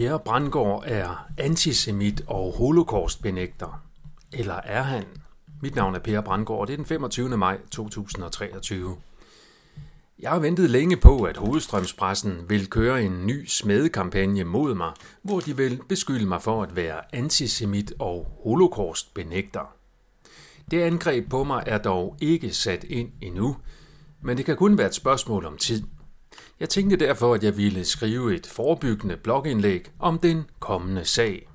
Per Brandgaard er antisemit og holocaustbenægter. Eller er han? Mit navn er Per Brandgaard, og det er den 25. maj 2023. Jeg har ventet længe på, at hovedstrømspressen vil køre en ny smedekampagne mod mig, hvor de vil beskylde mig for at være antisemit og holocaustbenægter. Det angreb på mig er dog ikke sat ind endnu, men det kan kun være et spørgsmål om tid – jeg tænkte derfor, at jeg ville skrive et forebyggende blogindlæg om den kommende sag.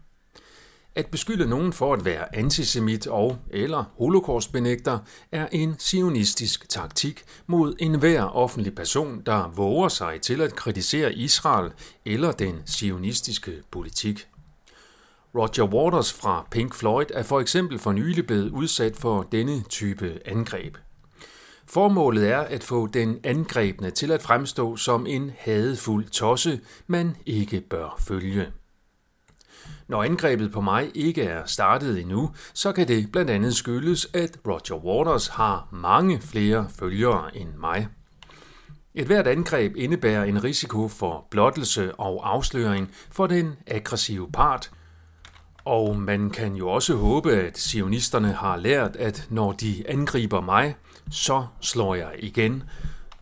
At beskylde nogen for at være antisemit og eller holocaustbenægter er en sionistisk taktik mod enhver offentlig person, der våger sig til at kritisere Israel eller den sionistiske politik. Roger Waters fra Pink Floyd er for eksempel for nylig blevet udsat for denne type angreb. Formålet er at få den angrebne til at fremstå som en hadefuld tosse, man ikke bør følge. Når angrebet på mig ikke er startet endnu, så kan det blandt andet skyldes, at Roger Waters har mange flere følgere end mig. Et hvert angreb indebærer en risiko for blottelse og afsløring for den aggressive part, og man kan jo også håbe, at sionisterne har lært, at når de angriber mig, så slår jeg igen,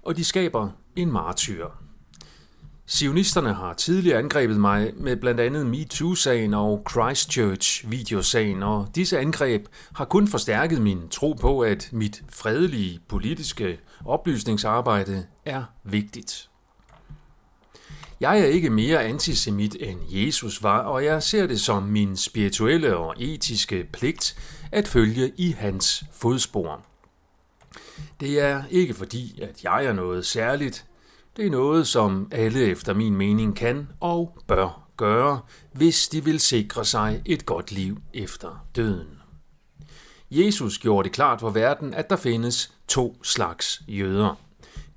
og de skaber en martyr. Sionisterne har tidligere angrebet mig med blandt andet MeToo-sagen og Christchurch-videosagen, og disse angreb har kun forstærket min tro på, at mit fredelige politiske oplysningsarbejde er vigtigt. Jeg er ikke mere antisemit end Jesus var, og jeg ser det som min spirituelle og etiske pligt at følge i hans fodspor. Det er ikke fordi, at jeg er noget særligt. Det er noget, som alle efter min mening kan og bør gøre, hvis de vil sikre sig et godt liv efter døden. Jesus gjorde det klart for verden, at der findes to slags jøder.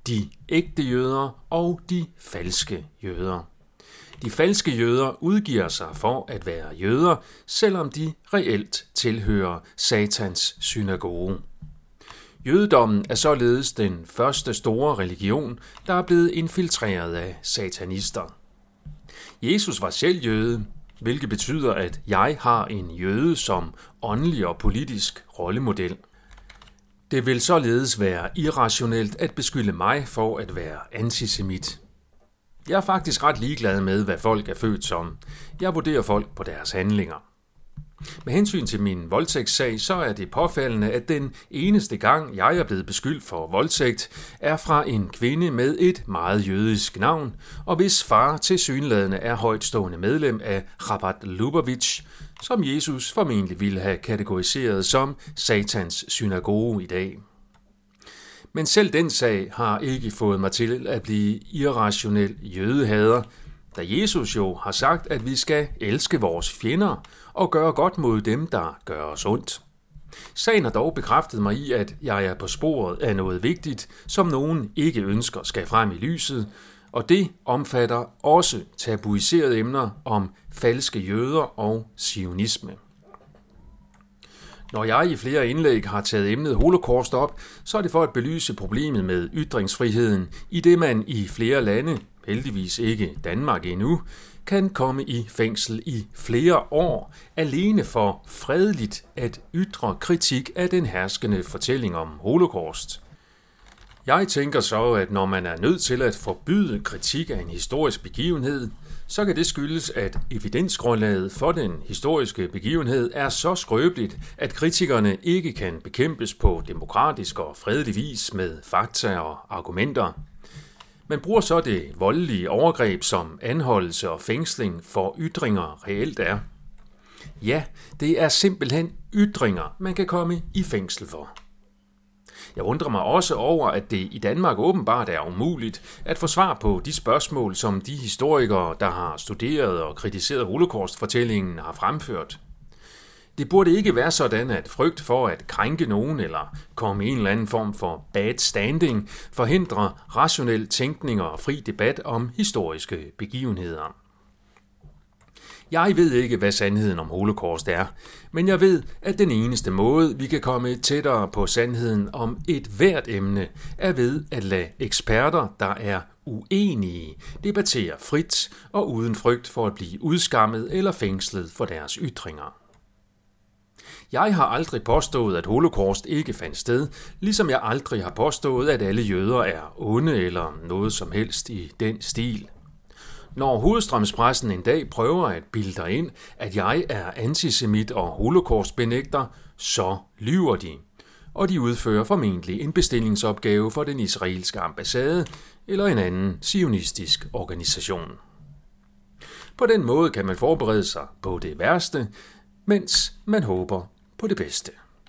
De ægte jøder og de falske jøder. De falske jøder udgiver sig for at være jøder, selvom de reelt tilhører Satans synagoge. Jødedommen er således den første store religion, der er blevet infiltreret af satanister. Jesus var selv jøde, hvilket betyder, at jeg har en jøde som åndelig og politisk rollemodel. Det vil således være irrationelt at beskylde mig for at være antisemit. Jeg er faktisk ret ligeglad med, hvad folk er født som. Jeg vurderer folk på deres handlinger. Med hensyn til min voldtægtssag, så er det påfaldende, at den eneste gang, jeg er blevet beskyldt for voldtægt, er fra en kvinde med et meget jødisk navn, og hvis far til synladende er højtstående medlem af Rabat Lubavitch, som Jesus formentlig ville have kategoriseret som Satans synagoge i dag. Men selv den sag har ikke fået mig til at blive irrationel jødehader, da Jesus jo har sagt, at vi skal elske vores fjender og gøre godt mod dem, der gør os ondt. Sagen har dog bekræftet mig i, at jeg er på sporet af noget vigtigt, som nogen ikke ønsker skal frem i lyset, og det omfatter også tabuiserede emner om falske jøder og sionisme. Når jeg i flere indlæg har taget emnet holocaust op, så er det for at belyse problemet med ytringsfriheden, i det man i flere lande, heldigvis ikke Danmark endnu, kan komme i fængsel i flere år, alene for fredeligt at ytre kritik af den herskende fortælling om holocaust. Jeg tænker så, at når man er nødt til at forbyde kritik af en historisk begivenhed, så kan det skyldes, at evidensgrundlaget for den historiske begivenhed er så skrøbeligt, at kritikerne ikke kan bekæmpes på demokratisk og fredelig vis med fakta og argumenter. Man bruger så det voldelige overgreb som anholdelse og fængsling for ytringer reelt er. Ja, det er simpelthen ytringer, man kan komme i fængsel for. Jeg undrer mig også over, at det i Danmark åbenbart er umuligt at få svar på de spørgsmål, som de historikere, der har studeret og kritiseret holocaust-fortællingen, har fremført. Det burde ikke være sådan, at frygt for at krænke nogen eller komme i en eller anden form for bad standing forhindrer rationel tænkning og fri debat om historiske begivenheder. Jeg ved ikke, hvad sandheden om holocaust er, men jeg ved, at den eneste måde, vi kan komme tættere på sandheden om et hvert emne, er ved at lade eksperter, der er uenige debattere frit og uden frygt for at blive udskammet eller fængslet for deres ytringer. Jeg har aldrig påstået, at holocaust ikke fandt sted, ligesom jeg aldrig har påstået, at alle jøder er onde eller noget som helst i den stil. Når hovedstrømspressen en dag prøver at bilde dig ind, at jeg er antisemit og holocaustbenægter, så lyver de. Og de udfører formentlig en bestillingsopgave for den israelske ambassade eller en anden sionistisk organisation. På den måde kan man forberede sig på det værste, mens man håber på det bedste.